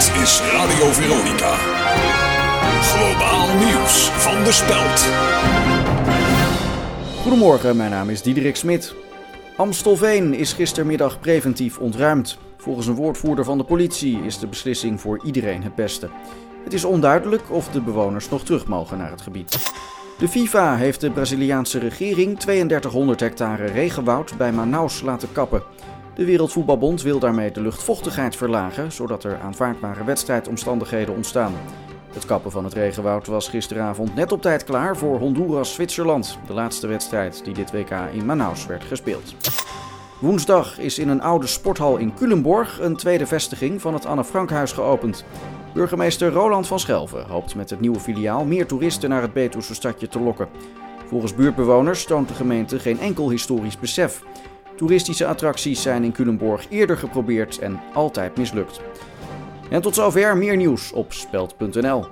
is Radio Veronica. Globaal nieuws van de Speld. Goedemorgen, mijn naam is Diederik Smit. Amstelveen is gistermiddag preventief ontruimd. Volgens een woordvoerder van de politie is de beslissing voor iedereen het beste. Het is onduidelijk of de bewoners nog terug mogen naar het gebied. De FIFA heeft de Braziliaanse regering 3200 hectare regenwoud bij Manaus laten kappen. De Wereldvoetbalbond wil daarmee de luchtvochtigheid verlagen, zodat er aanvaardbare wedstrijdomstandigheden ontstaan. Het kappen van het regenwoud was gisteravond net op tijd klaar voor Honduras-Zwitserland, de laatste wedstrijd die dit WK in Manaus werd gespeeld. Woensdag is in een oude sporthal in Culemborg een tweede vestiging van het Anne Frankhuis geopend. Burgemeester Roland van Schelven hoopt met het nieuwe filiaal meer toeristen naar het Betuwse stadje te lokken. Volgens buurtbewoners toont de gemeente geen enkel historisch besef. Toeristische attracties zijn in Culemborg eerder geprobeerd en altijd mislukt. En tot zover meer nieuws op speld.nl.